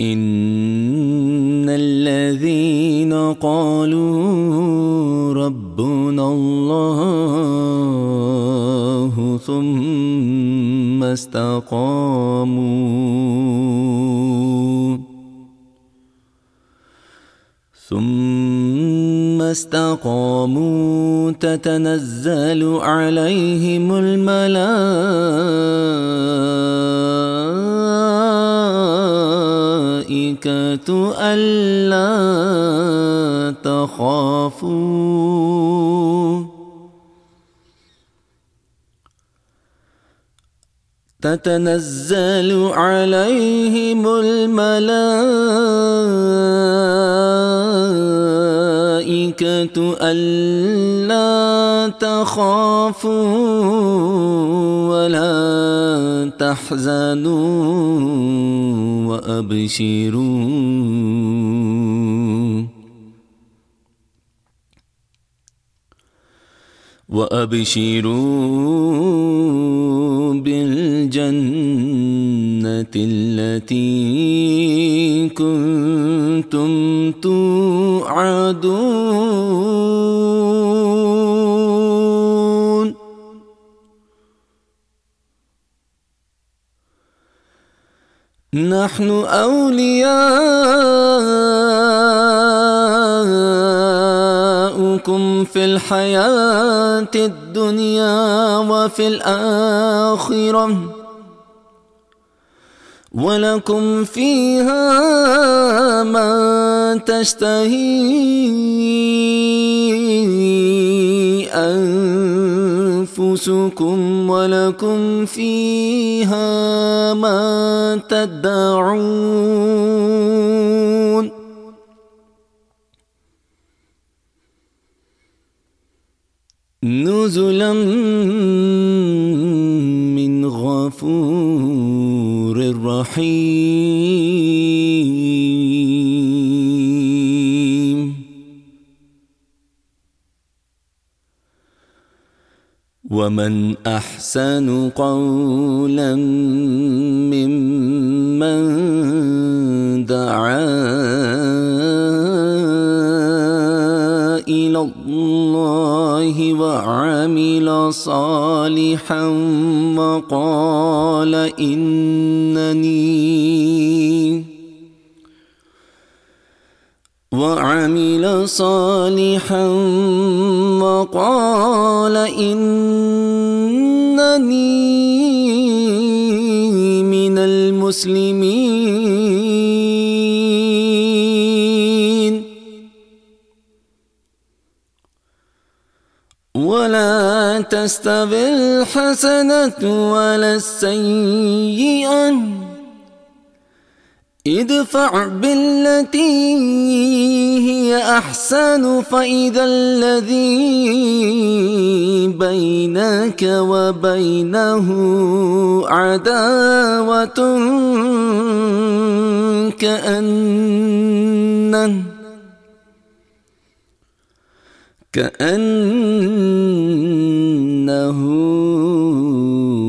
إن الذين قالوا ربنا الله ثم استقاموا ثم استقاموا تتنزل عليهم الملائكة ألا تخافوا تتنزل عليهم الملائكة ألا تخافوا ولا تحزنوا وأبشروا وأبشروا بالجنة التي كنتم توعدون نحن أولياؤكم في الحياة الدنيا وفي الآخرة. ولكم فيها ما تشتهي أنفسكم ولكم فيها ما تدعون. نزلا من غفور رحيم. ومن احسن قولا ممن دعا إلى الله وعمل صالحا وقال انني وعمل صالحا وقال إنني من المسلمين. ولا تستوي الحسنة ولا السيئة. ادفع بالتي هي أحسن فإذا الذي بينك وبينه عداوة كأنه كأنه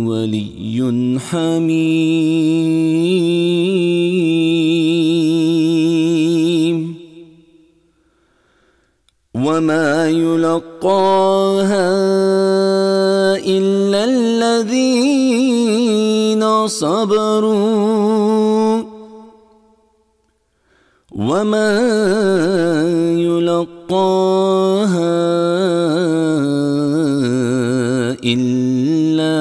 ولي حميم. إلا الذين صبروا وما يلقاها إلا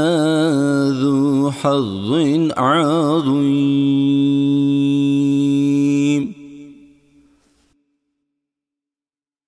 ذو حظ عظيم